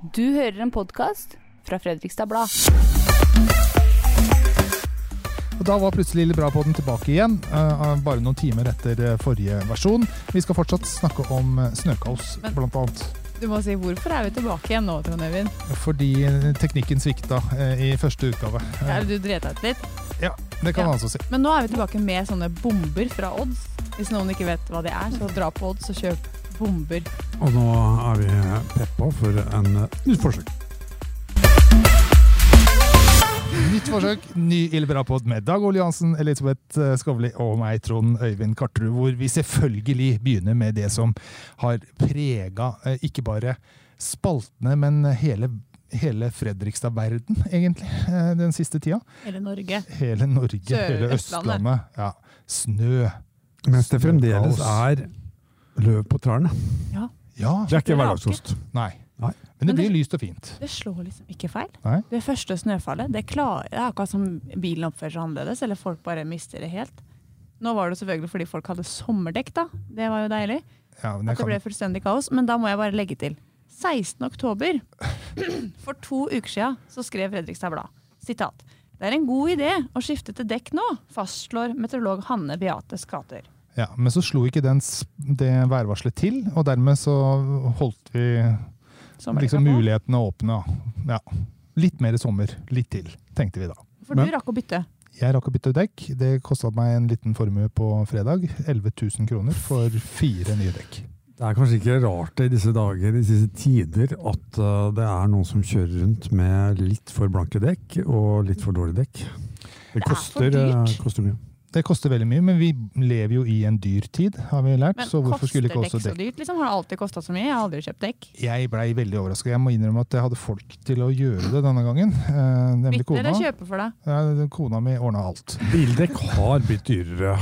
Du hører en podkast fra Fredrikstad Blad. Og Da var plutselig Lille Bra-podden tilbake igjen, eh, bare noen timer etter eh, forrige versjon. Vi skal fortsatt snakke om eh, snøkaos, Men- blant annet. Du må si hvorfor er vi tilbake igjen nå, Trond Øyvind? Fordi teknikken svikta i første utgave. Ja, Er du dreta ut litt? Ja, det kan Ja. man altså si. Men nå er vi tilbake med sånne bomber fra Odds. Hvis noen ikke vet hva det er, så dra på Odds og kjøp bomber. Og nå er vi peppa for en eh, nytt forsøk. Nytt forsøk, ny Ille Bra-pod med Dag Ole Johansen, Elisabeth Skavli Skovli og meg, Trond Øyvind Karterud, hvor vi selvfølgelig begynner med det som har prega eh, ikke bare spaltene, men hele, hele Fredrikstad-verden, egentlig, eh, den siste tida. Hele Norge. Hele Norge, Sør- hele Østlandet. Østlandet. Ja. Snø. Mens det fremdeles er løv på trærne. Ja. ja. Det er ikke hverdagsost. er. Nei. Nei. Men det Men det- blir lyst og fint. Det slår liksom ikke feil. Nei. Det første snøfallet, det, klar, det er akkurat som bilen oppfører seg annerledes, eller folk bare mister det helt. Nå var det selvfølgelig fordi folk hadde sommerdekk, da. Det var jo deilig. Ja, men At det kan, ble fullstendig kaos. Men da må jeg bare legge til. 16. oktober, for to uker siden, så skrev Fredrikstad Blad. Sitat. Det er en god idé å skifte til dekk nå, fastslår meteorolog Hanne Beate Skater. Ja, men så slo ikke den, det værvarselet til, og dermed så holdt vi liksom mulighetene åpne. Ja. Litt mer sommer. Litt til, tenkte vi da. For Men- du rakk å bytte. Jeg rakk å bytte dekk. Det kosta meg en liten formue på fredag. 11 000 kroner for fire nye dekk. Det er kanskje ikke rart i disse dager, i disse tider, at uh, det er noen som kjører rundt med litt for blanke dekk og litt for dårlige dekk. Det er for koster, dyrt. uh, koster mye. Det koster veldig mye, men vi lever jo i en dyr tid, har vi lært. Men så hvorfor koster skulle ikke dekk også så dyrt? Liksom? Har det alltid kosta så mye? Jeg har aldri kjøpt dekk. Jeg blei veldig overraska. Jeg må innrømme at jeg hadde folk til å gjøre det denne gangen. Eh, nemlig eller kona. kjøpe for deg? Ja, kona mi ordna alt. Bildekk har blitt dyrere,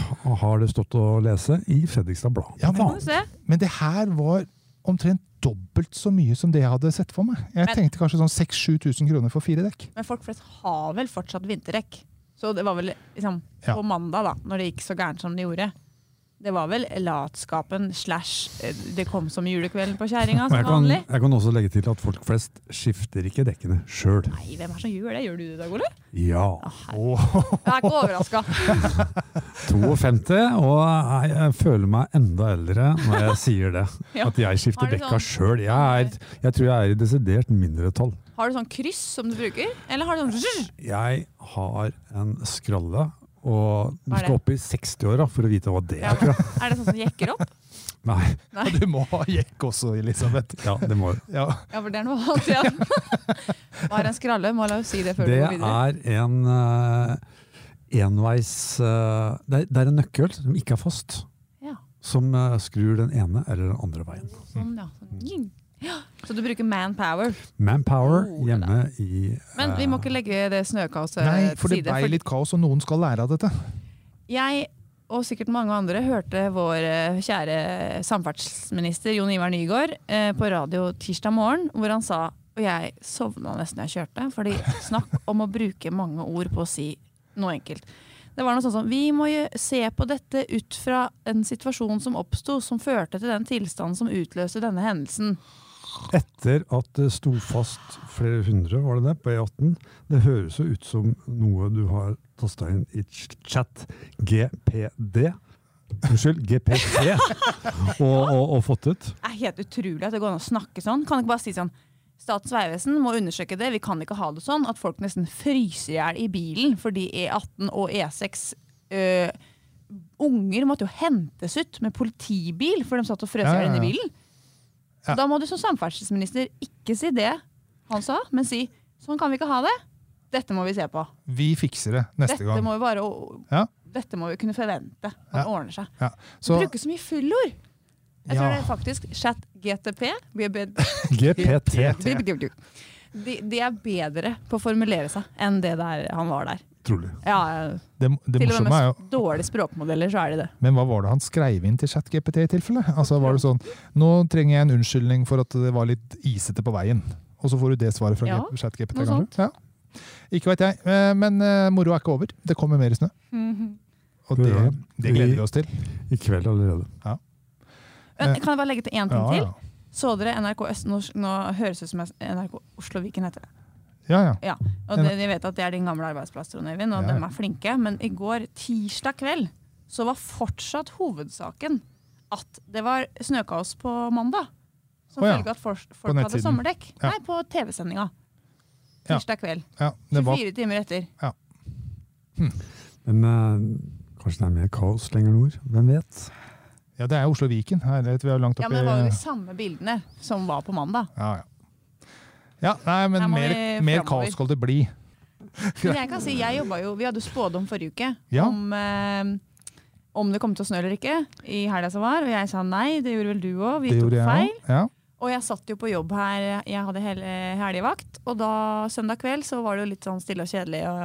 har det stått å lese i Fredrikstad Blad. Ja, se. Men det her var omtrent dobbelt så mye som det jeg hadde sett for meg. Jeg Men- tenkte kanskje sånn 6000-7000 kroner for fire dekk. Men folk flest har vel fortsatt vinterdekk. Så det var vel liksom Ja. på mandag, da, når det gikk så gærent som det gjorde. Det var vel latskapen slash eh, det kom som julekvelden på kjerringa. Som jeg kan, vanlig. jeg kan også legge til at folk flest skifter ikke dekkene sjøl. Nei, hvem er det som gjør det? Gjør du det, Dag Ole? Ja. Oh. Jeg er ikke overraska. 52, og jeg, jeg føler meg enda eldre når jeg sier det. Ja. At jeg skifter dekka sånn- sjøl. Jeg, jeg tror jeg er i desidert mindretall. Har du sånn kryss som du bruker? Eller har du sånn? Jeg har en skralle, og du skal opp i 60-åra for å vite hva det er. Ja. Er det sånn som jekker opp? Nei, Nei. Du må ha jekk også, Elisabeth. ja, det må Ja. Ja, for det er noe annet igjen. Hva er en skralle? Må la oss si det før Det du går videre. er en uh, enveis uh, det, er, det er en nøkkel som ikke er fast, Ja, som uh, skrur den ene eller den andre veien. sånn, ja. Sånn. Så du bruker manpower. Manpower Oh, hjemme i Men vi må uh, ikke legge det snøkaoset til side. Nei, for det blei litt kaos, og noen skal lære av dette. Jeg, og sikkert mange andre, hørte vår eh, kjære samferdselsminister Jon Ivar Nygård eh, på radio tirsdag morgen, hvor han sa Og jeg sovna nesten jeg kjørte, fordi snakk om å bruke mange ord på å si noe enkelt. Det var noe sånn som Vi må jo se på dette ut fra en situasjon som oppsto, som førte til den tilstanden som utløste denne hendelsen. Etter at det sto fast flere hundre, var det det, på E18. Det høres jo ut som noe du har tasta inn i ch- chat GPD. Unnskyld, GPT. Og, og, og fått ut. Det er helt utrolig at det går an å snakke sånn. Kan ikke bare si sånn Statens vegvesen må undersøke det. Vi kan ikke ha det sånn at folk nesten fryser i hjel i bilen fordi E18 og E6 øh, Unger måtte jo hentes ut med politibil for de satt og frøs i hjel inne i bilen. Ja. Så Da må du som samferdselsminister ikke si det han sa, men si sånn kan vi ikke ha det. Dette må vi se på. Vi fikser det neste Dette gang. må vi bare Ja. Dette må vi kunne forvente at Ja. ordner seg. Ja. Du bruker så mye fyllord! Jeg tror det er faktisk chat GTP. GPT. De, de er bedre på å formulere seg enn det der han var der. Trolig. Ja, det, det Til og morsomme med er jo med dårlige språkmodeller, så er de det. Men hva var det han skrev inn til ChatGPT i tilfelle? Altså var det sånn Nå trenger jeg en unnskyldning for at det var litt isete på veien. Og så får du det svaret fra Ja, ChatGPT, noe kanskje? Ja. Ikke veit jeg. Eh, Men uh, moro er ikke over. Det kommer mer snø. Og det, det gleder vi oss til. I kveld allerede. Men, kan jeg bare legge til én ting Ja, til? Så dere NRK Øst? Nå, nå høres det ut som NRK Oslo Viken heter det. Ja, ja. Ja, og de, de, vet at det er din gamle arbeidsplass, Trond Øyvind, og Ja. de er flinke. Men i går, tirsdag kveld, så var fortsatt hovedsaken at det var snøkaos på mandag. Som oh, ja. følge av at folk, folk hadde sommerdekk. Ja. Nei, på TV-sendinga. Tirsdag kveld. ja det var 24 timer etter. Men uh, kanskje det er mer kaos lenger nord? Hvem vet? Ja, det er Oslo Viken. Herlighet, vi jo langt Ja, men det var jo de samme bildene som var på mandag. Ja, ja. Ja, nei, men mer, mer kaos skal det bli. Men jeg kan si, jeg jo, Vi hadde spådom forrige uke Ja. om, eh, om det kom til å snø eller ikke i helga som var. Og jeg sa nei, det gjorde vel du òg. Vi Det tok feil. Ja. Og jeg satt jo på jobb her, jeg hadde hele helgevakt. Og da søndag kveld så var det jo litt sånn stille og kjedelig og,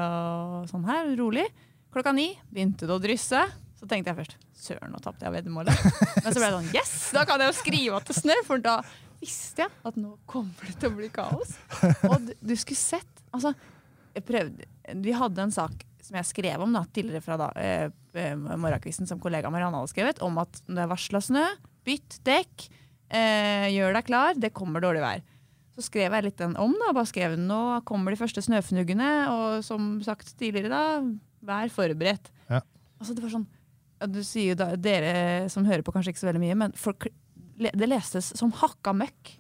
og sånn her, rolig. Klokka ni begynte det å drysse. Så tenkte jeg først søren, nå tapte jeg veddemålet. Men så ble det sånn yes, da kan jeg jo skrive at det snør, for da visste jeg at nå kommer det til å bli kaos. Og du, du skulle sett Altså, jeg prøvde Vi hadde en sak som jeg skrev om da, tidligere fra da, eh, eh, morgenkvisten, som kollega Marianne hadde skrevet, om at når det er varsla snø, bytt dekk, eh, gjør deg klar, det kommer dårlig vær. Så skrev jeg litt den om, da, bare skrev nå kommer de første snøfnuggene, og som sagt tidligere, da, vær forberedt. Ja. Altså, det var sånn Du sier jo da, dere som hører på kanskje ikke så veldig mye, men folk, det lestes som hakka møkk.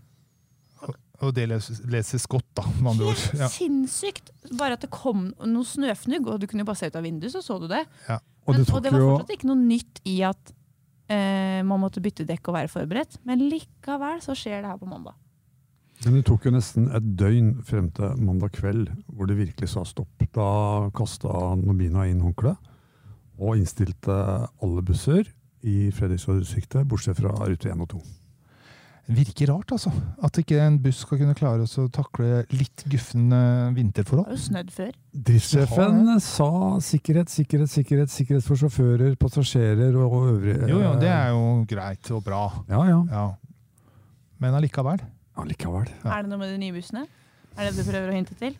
Og det leses, leses godt, da, med andre ord. Ja. sinnssykt! Bare at det kom noe snøfnugg, og du kunne jo bare se ut av vinduet, så så du det. Og Men, det og det var jo fortsatt ikke noe nytt i at eh, man måtte bytte dekk og være forberedt. Men likevel så skjer det her på mandag. Men det tok jo nesten et døgn frem til mandag kveld, hvor det virkelig sa stopp. Da kasta Nobina inn håndkleet og innstilte alle busser i Fredrikstad-distriktet, bortsett fra rute 1 og 2. Virker rart, altså. At ikke en buss skal kunne klare å takle litt guffende Det var har jo snødd før. Driftssjefen sa sikkerhet, sikkerhet, sikkerhet, sikkerhet for sjåfører, passasjerer og øvrige Jo, jo, det er jo greit og bra. Ja, ja. Ja. Men allikevel. Allikevel. Ja. Er det noe med de nye bussene? Er det det du prøver å hinte til?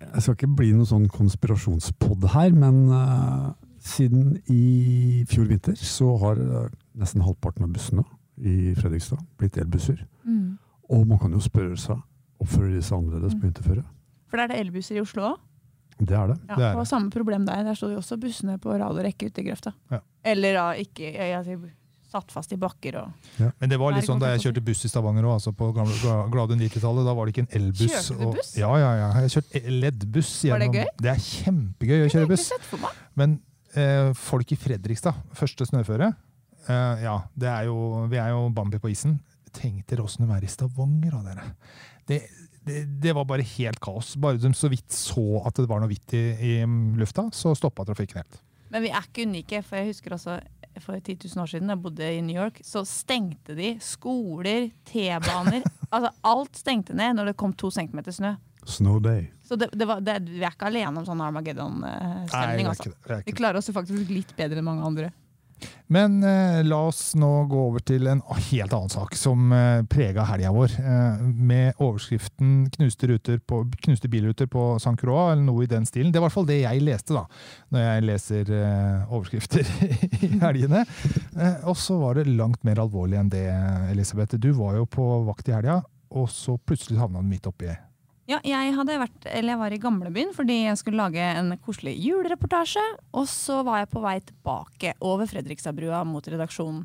Jeg skal ikke bli noen sånn konspirasjonspodd her, men eh, siden i fjor vinter så har eh, nesten halvparten av bussene i Fredrikstad blitt elbusser. Og man kan jo spørre seg oppfører de seg annerledes på vinterføre. For det er det elbusser i Oslo òg. Det er det. Ja, Det er og det. samme problem der. Der sto jo også bussene på rad og rekke ute i grøfta. Ja. Eller da ikke jeg, jeg, satt fast i bakker og Men det var litt sånn da jeg kjørte buss i Stavanger òg, altså på gamle, glade 90-tallet. Da var det ikke en elbuss. Kjørte du og- buss? Ja, ja, ja. Jeg kjørte kjørt leddbuss. Var det gjennom- gøy? Det er kjempegøy å kjøre buss. Men folk i Fredrikstad, første snøføre eh, Ja, det er jo, vi er jo Bambi på isen. Tenk dere åssen de er i Stavanger, da, dere. Det, det, det var bare helt kaos. Bare de så vidt så at det var noe hvitt i, i lufta, så stoppa trafikken helt. Men vi er ikke unike, for jeg husker også for 10 000 år siden da jeg bodde i New York, så stengte de skoler, T-baner altså Alt stengte ned når det kom to centimeter snø. Snow Day. Så det, det var, det, vi er ikke alene om sånn Armageddon-stemning. Altså. Vi klarer oss jo faktisk litt bedre enn mange andre. Men eh, la oss nå gå over til en helt annen sak som eh, prega helga vår. Eh, med overskriften 'knuste, ruter på, 'knuste bilruter på St. Croix', eller noe i den stilen. Det er i hvert fall det jeg leste da, når jeg leser eh, overskrifter i helgene. Eh, og så var det langt mer alvorlig enn det, Elisabeth. Du var jo på vakt i helga, og så plutselig havna du midt oppi Ja, jeg, hadde vært, eller jeg var i gamlebyen fordi jeg skulle lage en koselig julereportasje. Og så var jeg på vei tilbake over Fredrikstadbrua mot redaksjonen.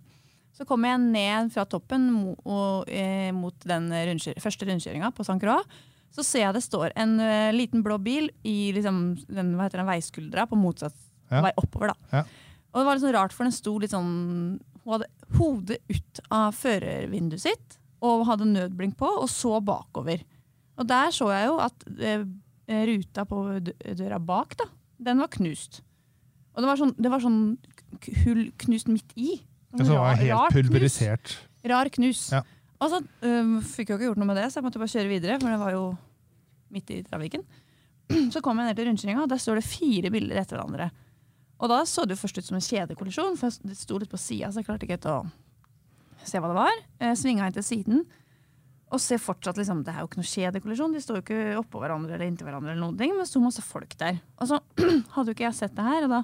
Så kom jeg ned fra toppen mot, og, eh, mot den rundkjør, første rundkjøringa på St. Croix. Så ser jeg det står en uh, liten blå bil i liksom, den, hva heter den, veiskuldra på motsatt Ja. vei oppover. da. Ja. Og det var litt sånn rart, for den sto litt sånn Hun hadde hodet ut av førervinduet sitt og hadde nødblink på, og så bakover. Og der så jeg jo at eh, ruta på døra bak, da, den var knust. Og det var sånn, det var sånn hull knust midt i. Det som var Rar- helt rar knus. pulverisert. Rar knus. Ja. Og så um, fikk jeg jo ikke gjort noe med det, så jeg måtte bare kjøre videre, for det var jo midt i trafikken. Så kom jeg ned til rundkjøringa, og der står det fire bilder etter hverandre. Og da så det jo først ut som en kjedekollisjon, for det sto litt på sida, så jeg klarte ikke helt å se hva det var. Jeg Svinga inn til siden. Og ser fortsatt liksom, Det er jo ikke noe kjedekollisjon, de står jo ikke oppå hverandre eller inntil hverandre, eller noen ting, men det sto masse folk der. Og så hadde jo ikke jeg sett det her, og da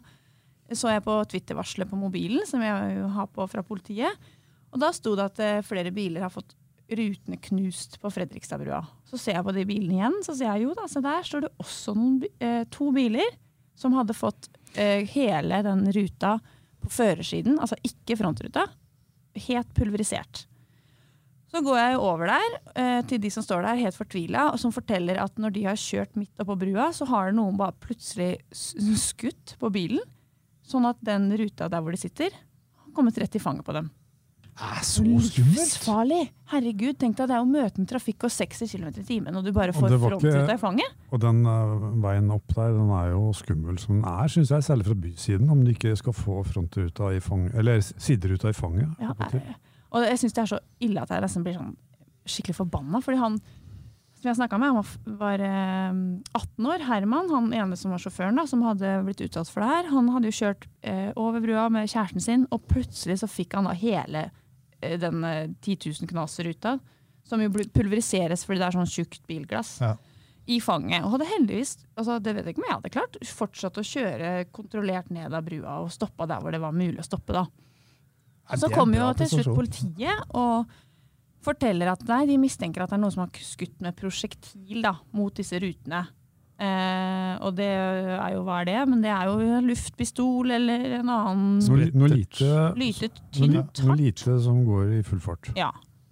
så jeg på Twitter-varselet på mobilen, som jeg har på fra politiet. Og da sto det at eh, flere biler har fått rutene knust på Fredrikstadbrua. Så ser jeg på de bilene igjen, så sier jeg jo da, så der står det også noen, eh, to biler som hadde fått eh, hele den ruta på førersiden, altså ikke frontruta, helt pulverisert. Så går jeg over der eh, til de som står der helt fortvila, og som forteller at når de har kjørt midt oppå brua, så har noen bare plutselig skutt på bilen, sånn at den ruta der hvor de sitter, har kommet rett i fanget på dem. Det Er så skummelt! Herregud, tenk deg det er å møte med trafikk og 60 km i timen, og du bare får frontruta i fanget. Og den uh, veien opp der, den er jo skummel som den er, syns jeg. Særlig fra bysiden, om du ikke skal få frontruta i fanget, eller sideruta i fanget. Ja, og jeg syns det er så ille at jeg nesten blir sånn skikkelig forbanna. Fordi han som jeg snakket med, han var, var eh, 18 år. Herman, han ene som var sjåføren, da, som hadde blitt utsatt for det her, han hadde jo kjørt eh, over brua med kjæresten sin, og plutselig så fikk han da hele eh, den eh, 10 000 knas-ruta, som jo pulveriseres fordi det er sånn tjukt bilglass. Ja. I fanget. Og hadde heldigvis, altså det vet jeg ikke om jeg hadde klart, fortsatt å kjøre kontrollert ned av brua og stoppa der hvor det var mulig å stoppe. da. Så er kommer jo til slutt politiet og forteller at nei, de mistenker at det er noen som har skutt med prosjektil da, mot disse rutene. Eh, og det er jo hva er det, men det er jo en luftpistol eller en annen Noe, li- noe lite, lytet, tynt noe lite som går i full fart. Ja.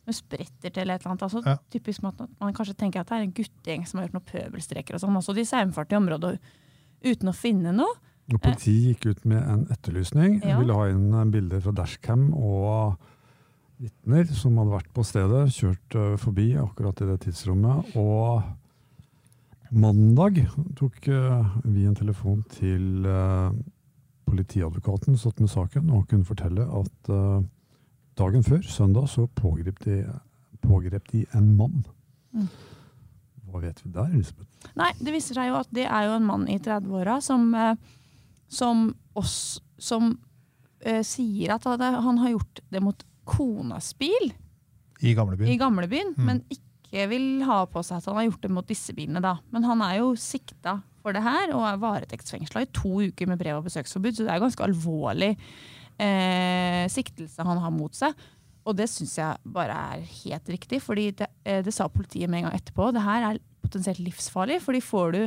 Med spretter til eller et eller annet. Altså, Ja. Typisk med at man kanskje tenker at det er en guttegjeng som har gjort noen pøbelstreker og sånn. Altså, de saumfarte i området uten å finne noe. Og Politiet gikk ut med en etterlysning. Ja. Ville ha inn eh, bilder fra dashcam og vitner som hadde vært på stedet, kjørt eh, forbi akkurat i det tidsrommet. Og mandag tok eh, vi en telefon til politiadvokaten som satt med saken, og kunne fortelle at dagen før, søndag, så pågrep de, pågrep de en mann. Mm. Hva vet vi der, Elisabeth? Nei, det viser seg jo at det er jo en mann i 30-åra som, eh, som, oss- som uh, sier at han, har gjort det mot konas bil I gamlebyen. i gamlebyen, Mm. men ikke vil ha på seg at han har gjort det mot disse bilene. da. Men han er jo sikta for det her og er varetektsfengsla i to uker med brev og besøksforbud, så det er ganske alvorlig eh, siktelse han har mot seg. Og det syns jeg bare er helt riktig, fordi det, eh, det sa politiet med en gang etterpå. Det her er potensielt livsfarlig, fordi får du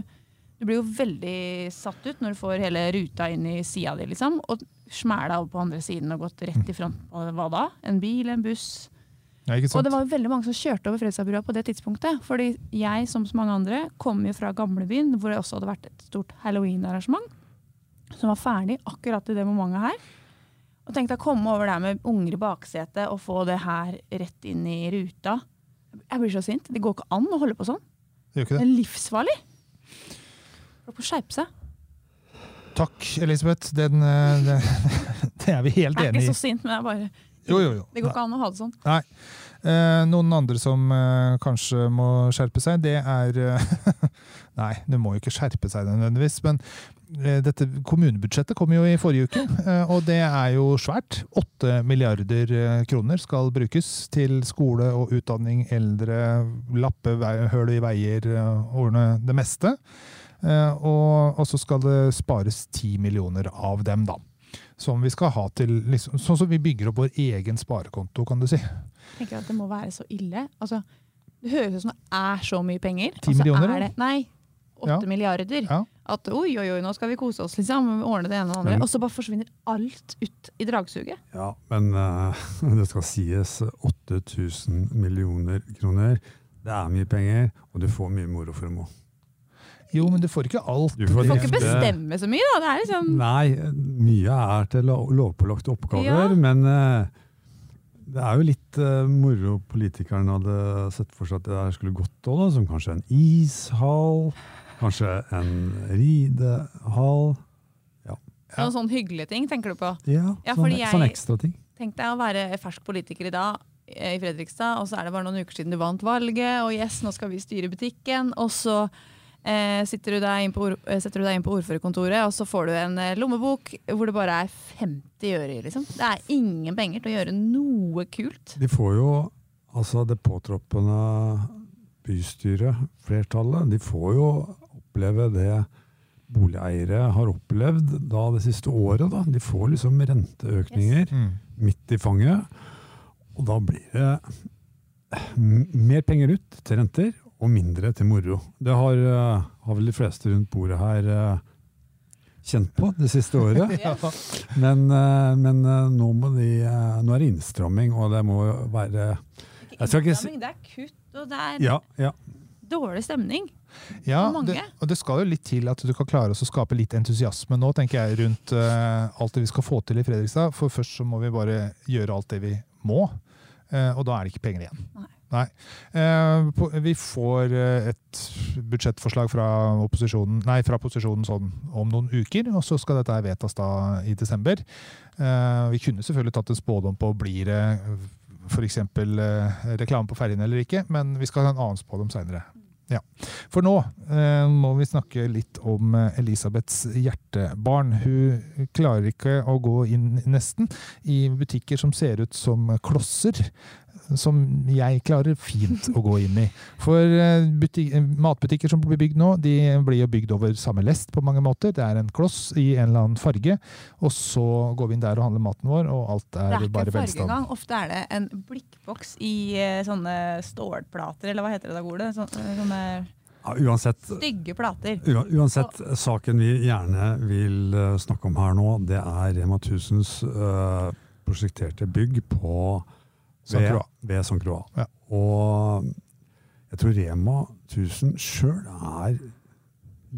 Du blir jo veldig satt ut når du får hele ruta inn i sida di, liksom. Og smæla over på andre siden og gått rett i front Og hva da? En bil, en buss? Ja, Og det var veldig mange som kjørte over Fredrikstadbrua på det tidspunktet. Fordi jeg, som så mange andre, kom jo fra gamlebyen, hvor det også hadde vært et stort halloween-arrangement. Som var ferdig akkurat i det momentet her. Og tenkte å komme over der med unger i baksetet og få det her rett inn i ruta. Jeg blir så sint. Det går ikke an å holde på sånn. Gjør ikke Det det? er livsfarlig. Folk må skjerpe seg. Takk, Elisabeth. Den, den, det, er vi helt Jeg er ikke så sint, men jeg bare, Jo, jo, jo. det går ikke an å ha det sånn. Nei. Eh, noen andre som eh, kanskje må skjerpe seg, det er eh, Nei, det må jo ikke skjerpe seg nødvendigvis, men eh, dette kommunebudsjettet kom jo i forrige uke, eh, og det er jo svært. Åtte milliarder eh, kroner skal brukes til skole og utdanning, eldre, lappe høl i veier, eh, ordne det meste. Eh, og, og så skal det spares ti millioner av dem, da. Som vi skal ha til liksom, Sånn som vi bygger opp vår egen sparekonto, kan du si. Jeg tenker at det må være så ille. Altså, det høres ut som det er så mye penger. Ti og så millioner, er det, Nei, åtte Ja. milliarder. Ja. At oi, oi, oi, nå skal vi kose oss, liksom. Ordne det ene og det andre. Men- Og så bare forsvinner alt ut i dragsuget. Ja, men uh, det skal sies 8000 millioner kroner. Det er mye penger, og du får mye moro for dem òg. Jo, men du får ikke alt. Du får Du får ikke bestemme så mye, da. Det er liksom Nei, mye er til lo- lovpålagte oppgaver, Ja. men eh, det er jo litt uh, moro politikerne hadde sett for seg at det her skulle gått òg, som kanskje en ishall, kanskje en ridehall. noen sånne hyggelige ting, tenker du på. Ja, Ja, sånn, jeg- sånn ekstra ting. Tenk deg å være fersk politiker i dag eh, i Fredrikstad, og så er det bare noen uker siden du vant valget, og yes, nå skal vi styre butikken, og så eh, du deg inn på, ord- eh, setter du deg inn på ordførerkontoret, og så får du en eh, lommebok hvor det bare er 50 øre i. Liksom. Det er ingen penger til å gjøre noe kult. De får jo, altså det påtroppende bystyret, flertallet, de får jo oppleve det boligeiere har opplevd da det siste året. Da. De får liksom renteøkninger Mm. midt i fanget. Og da blir det mer penger ut til renter og mindre til moro. Det har, eh, har vel de fleste rundt bordet her eh, kjent på det siste året. Ja. Men, eh, men nå, må de, nå er det innstramming, og det må være Jeg skal ikke si- Innstramming, Det er kutt, og det er Ja, ja. dårlig stemning. Ja, det, og det skal jo litt til at du kan klare å skape litt entusiasme nå, tenker jeg, rundt alt det vi skal få til i Fredrikstad. For først så må vi bare gjøre alt det vi må, eh, og da er det ikke penger igjen. Nei. Eh, på, vi får eh, et budsjettforslag fra nei, fra posisjonen sånn om noen uker, og så skal dette vedtas da i desember. Eh, vi kunne selvfølgelig tatt en spådom på blir det f.eks. Eh, reklame på ferjene eller ikke, men vi skal ha en annen spådom seinere. Ja. For nå eh, må vi snakke litt om eh, Elisabeths hjertebarn. Hun klarer ikke å gå inn nesten i butikker som ser ut som klosser. Som jeg klarer fint å gå inn i. For butik, eh, matbutikker som blir bygd nå, de blir jo bygd over samme lest på mange måter. Det er en kloss i en eller annen farge, og så går vi inn der og handler maten vår, og alt Det er, er ikke bare farge engang. Ofte er det en blikkboks i eh, sånne stålplater, eller hva heter det da, Gole? Sånne, sånne Ja, Uansett, stygge plater. Uansett, uansett saken vi gjerne vil eh, snakke om her nå, det er Rema 1000s øh, prosjekterte bygg på. Ved, ved St. Croix. Ja. Og jeg tror Rema 1000 sjøl er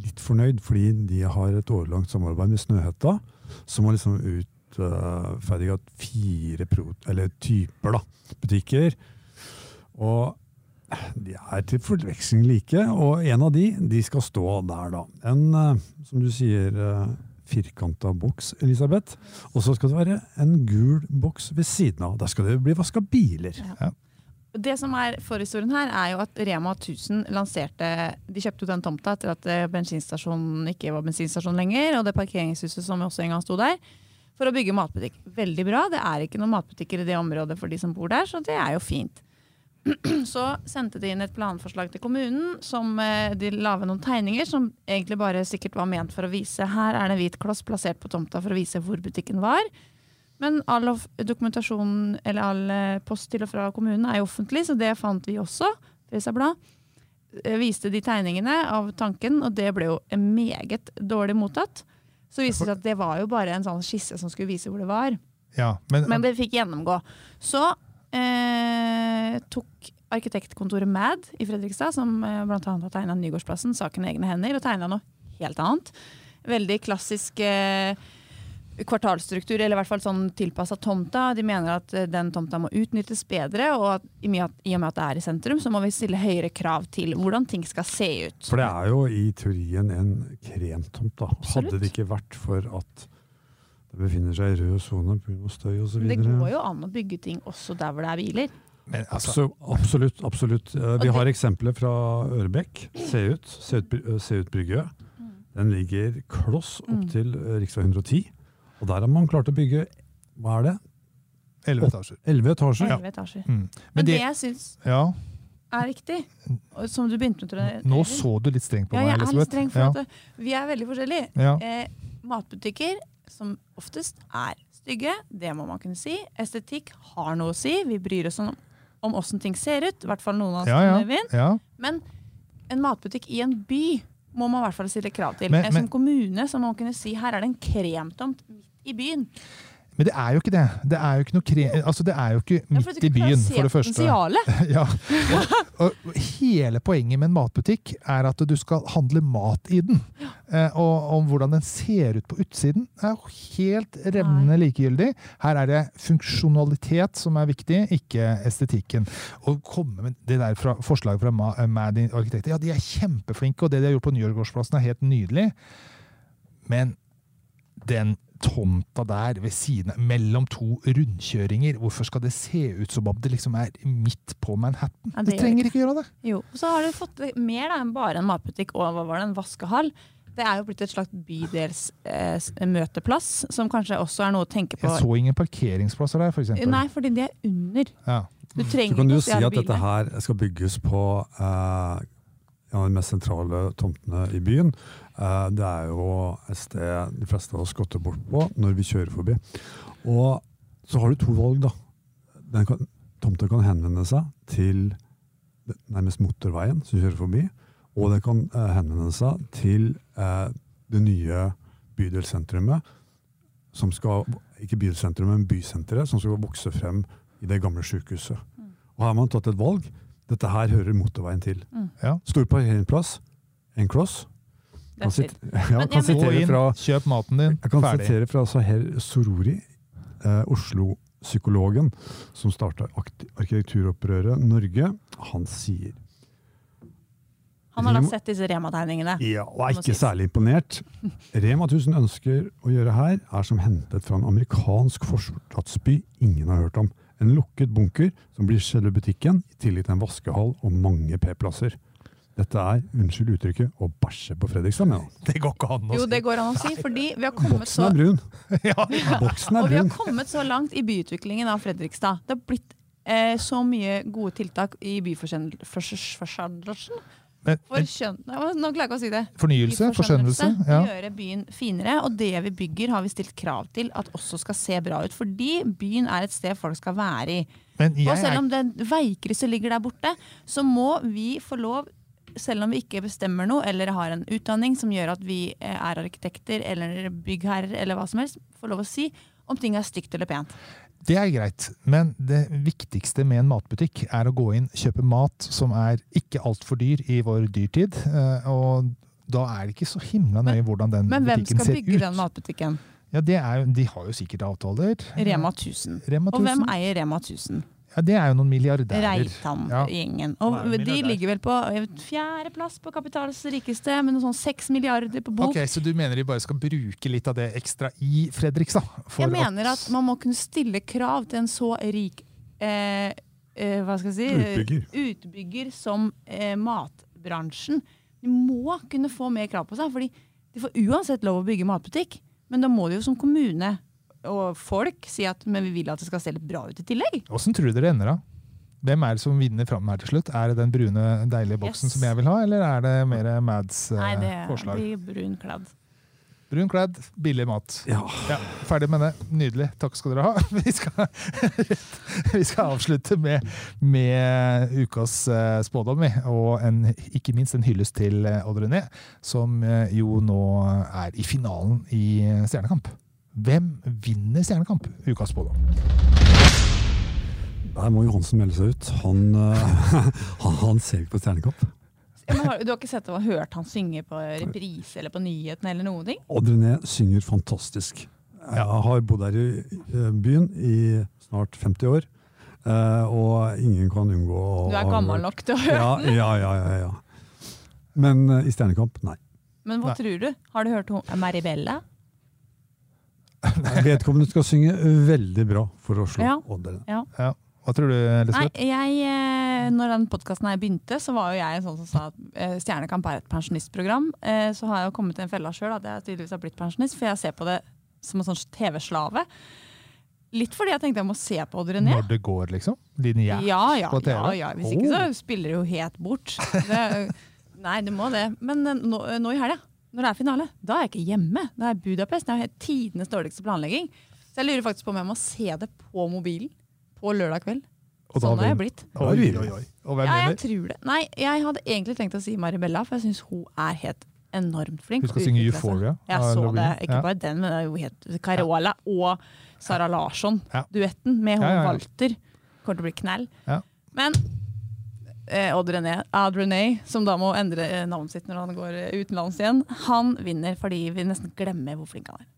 litt fornøyd, fordi de har et årelangt samarbeid med Snøhetta, som har liksom utferdiga fire pro, eller typer da, butikker. Og de er til forveksling like, og en av de, de skal stå der da. En, uh, som du sier, eh, firkanta boks, Elisabeth. Og så skal det være en gul boks ved siden av. Der skal det bli vaska biler. Det som er Forhistorien her er jo at Rema 1000 lanserte De kjøpte ut den tomta etter at eh, bensinstasjonen ikke var bensinstasjon lenger, og det parkeringshuset som også en gang sto der, for å bygge matbutikk. Veldig bra. Det er ikke noen matbutikker i det området for de som bor der, så det er jo fint. Så sendte de inn et planforslag til kommunen som eh, de la ved noen tegninger som egentlig bare sikkert var ment for å vise her er det en hvit kloss plassert på tomta for å vise hvor butikken var. Men all dokumentasjon eller all eh, post til og fra kommunen er jo offentlig, så det fant vi også. Blad eh, viste de tegningene av tanken, og det ble jo meget dårlig mottatt. Så viste det seg at det var jo bare en sånn skisse som skulle vise hvor det var. Ja, men, Men det fikk gjennomgå. Så eh, tok arkitektkontoret MAD i Fredrikstad, som eh, bl.a. har tegna Nygårdsplassen, saken i egne hender, og tegna noe helt annet. Veldig klassisk eh, kvartalstruktur, eller i hvert fall sånn tilpassa tomta. De mener at eh, den tomta må utnyttes bedre, og at i, og med at, i og med at det er i sentrum, så må vi stille høyere krav til hvordan ting skal se ut. For det er jo i teorien en kremtomt. da. Absolutt. Hadde det ikke vært for at det befinner seg i rød sone pga. støy osv. Men det går jo an å bygge ting også der hvor det er biler. men altså, absolutt. absolutt. Eh, Vi har eksempler fra Ørebekk. Se ut. Se ut, se ut brygge. Den ligger kloss opp Mm. til rv. 110. Og der har man klart å bygge hva er det? elleve etasjer. Elleve etasjer. 11 etasjer. Ja. Mm. Men Men det det, jeg syns ja, er riktig, og som du begynte med, tror jeg nå så du litt strengt på Ja, meg, jeg er litt streng, for ja. at eh, vi er veldig forskjellige. Ja. Eh, matbutikker, som oftest er stygge, det må man kunne si. Estetikk har noe å si. Vi bryr oss om, om åssen ting ser ut. I hvert fall noen av oss. Ja, ja, ja. Men en matbutikk i en by må man i hvert fall stille krav til. Men- men- som kommune så må man kunne si her er det en kremtomt midt i byen. Men det er jo ikke det. Det er jo ikke kre... Altså, det er jo ikke midt du i byen, for det første. Ja. Og, hele poenget med en matbutikk er at du skal handle mat i den. Eh, og om hvordan den ser ut på utsiden, er jo helt revnende likegyldig. Her er det funksjonalitet som er viktig, ikke estetikken. Å komme med det der fra, forslaget fra eh, Mad Arkitekter, ja, de er kjempeflinke, og det de har gjort på Nyårgårdsplassen er helt nydelig. Men den tomta der ved siden av, mellom to rundkjøringer, hvorfor skal det se ut som om det liksom er midt på Manhattan? Ja, det det trenger ikke gjøre det. Jo, og så har du fått mer da, enn bare en matbutikk og hva var det, en vaskehall. Det er jo blitt et slags bydelsmøteplass, som kanskje også er noe å tenke på. Jeg så ingen parkeringsplasser der, f.eks. Nei, fordi de er under. Ja. Du Så trenger kan du ikke jo å si at dette her skal bygges på eh, en av de mest sentrale tomtene i byen. Eh, det er jo et sted de fleste av oss skotter bort på når vi kjører forbi. Og så har du to valg, da. Den kan, tomta kan henvende seg til nærmest motorveien som kjører forbi, og det kan eh, henvende seg til eh, det nye bydelssentrumet, som skal, ikke bydelssentrumet, men bysenteret, som skal vokse frem i det gamle sykehuset. Og her har man tatt et valg. Dette her hører motorveien til. Ja. Stor parkeringsplass, en kloss. Kan sit- ja, kan Gå sitere inn, fra kjøp maten din, jeg kan ferdig. sitere fra Saher Sorori, eh, Oslo-psykologen som starta arkitekturopprøret Norge. Han sier Han har da sett disse Rema-tegningene. ja, og er ikke særlig imponert. Rema 1000 ønsker å gjøre her, er som hentet fra en amerikansk forstadsby ingen har hørt om. En lukket bunker som blir selve butikken, i tillegg til en vaskehall og mange P-plasser. Dette er, unnskyld uttrykket, å bæsje på Fredrikstad, mener han. Det går ikke an å si. Jo, det går an å si, fordi vi har kommet Boksen så er brun. ja, Boksen Og er vi har kommet så langt i byutviklingen av Fredrikstad. Det har blitt eh, så mye gode tiltak i byforskjønnelsen. Men, For skjønn... Nei, hva- Nå klarer jeg ikke å si det. fornyelse, forskjønnelse. Ja. Gjøre byen finere. Og det vi bygger, har vi stilt krav til at også skal se bra ut. Fordi byen er et sted folk skal være i. Men Og selv om det veikrysset ligger der borte, så må vi få lov selv om vi ikke bestemmer noe eller har en utdanning som gjør at vi eh, er arkitekter eller byggherrer, eller hva som helst, få lov å si om ting er stygt eller pent. Det er greit, men det viktigste med en matbutikk er å gå inn, kjøpe mat som er ikke altfor dyr i vår dyrtid. eh, Og da er det ikke så himla nøye hvordan den Men hvem butikken skal bygge ut. den matbutikken? Ja, det er De har jo sikkert avtaler. Rema 1000. Rema Og hvem eier Rema 1000? Ja, det er jo noen milliardærer. Reitan-gjengen. Og Hva er de ligger vel på fjerdeplass på kapitals rikeste, med noe sånn seks milliarder på bok. Ok, Så du mener de bare skal bruke litt av det ekstra i Fredrikstad? Jeg mener at man må kunne stille krav til en så rik eh, eh, hva skal jeg si, Utbygger. utbygger som eh, matbransjen. De må kunne få mer krav på seg, fordi de får uansett lov å bygge matbutikk. Men da må de jo som kommune og folk si at men vi vil at det skal se litt bra ut i tillegg. Åssen tror dere det ender, da? Hvem er det som vinner fram her til slutt? Er det den brune, deilige boksen Yes. som jeg vil ha, eller er det mer Mads eh, Nei, det forslag? blir brun kladd. Brun kledd, billig mat. Ja. Ja, ferdig med det. Nydelig. Takk skal dere ha. Vi skal, vi skal avslutte med, med ukas eh, spådom, og en, ikke minst en hyllest til eh, Odd René, som eh, jo nå er i finalen i Stjernekamp. Hvem vinner Stjernekamp? Ukas spådom. Der må Johansen melde seg ut. Han, eh, han, han ser ikke på Stjernekamp. Ja, men har, du har ikke sett og hørt han synge på reprise eller på nyhetene eller noen ting? Odd René synger fantastisk. Jeg har bodd her i byen i snart 50 år, eh, og ingen kan unngå å Du er gammel nok til å høre Ja, den. ja, ja, ja, ja. Men eh, i Stjernekamp, nei. Men hva Nei. tror du? Har du hørt Maribella? Vedkommende skal synge veldig bra for å slå Ja. Odd René. Ja. Hva tror du, Nei, Elisabeth? jeg, eh, når den podkasten begynte, så var jo jeg en sånn som sa at eh, Stjernekamp er et pensjonistprogram. Eh, Så har jeg jo kommet til en felle sjøl at jeg tydeligvis har blitt pensjonist, for jeg ser på det som en sånn TV-slave. Litt fordi jeg tenkte jeg må se på Odd René. Når det går, liksom? Lineært Ja, ja, på TV? ja, ja. Hvis ikke så Oh. spiller det jo helt bort. Det, nei, det må det. Men nå, nå i helga, når det er finale, da er jeg ikke hjemme. Da er jeg Budapest. Det er tidenes dårligste planlegging. Så jeg lurer faktisk på om jeg må se det på mobilen på lørdag kveld. Og Sånn har jeg blitt. Oi, oi, oi. Og hvem Ja, jeg tror det. Nei, jeg hadde egentlig tenkt å si Maribella, for jeg syns hun er helt enormt flink. Hun skal synge. Euphoria Jeg så det. Ikke bare den, men det er jo helt Carola og Sara Larsson-duetten med hun. Walter. Kommer til å bli knall. Men Odd René, Ad René, som da må endre eh, navnet sitt når han går eh, utenlands igjen, han vinner fordi vi nesten glemmer hvor flink han er.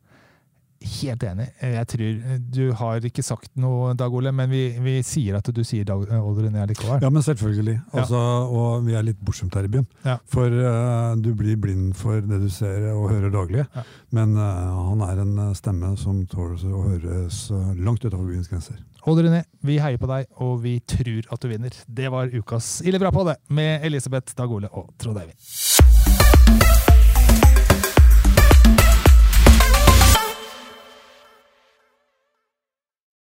Helt enig. Jeg tror Du har ikke sagt noe, Dag Ole, men vi, vi sier at du sier Dag Odd René likevel. Ja, men selvfølgelig. Altså, Og vi er litt bortskjemt her i byen. Ja. For uh, du blir blind for det du ser og hører daglig. Ja. Men uh, han er en eh, stemme som tåler å høres eh, langt utenfor byens grenser. Odd ned, vi heier på deg, og vi tror at du vinner. Det var ukas Ille bra på det, med Elisabeth, Dag Ole og Trond Eivind.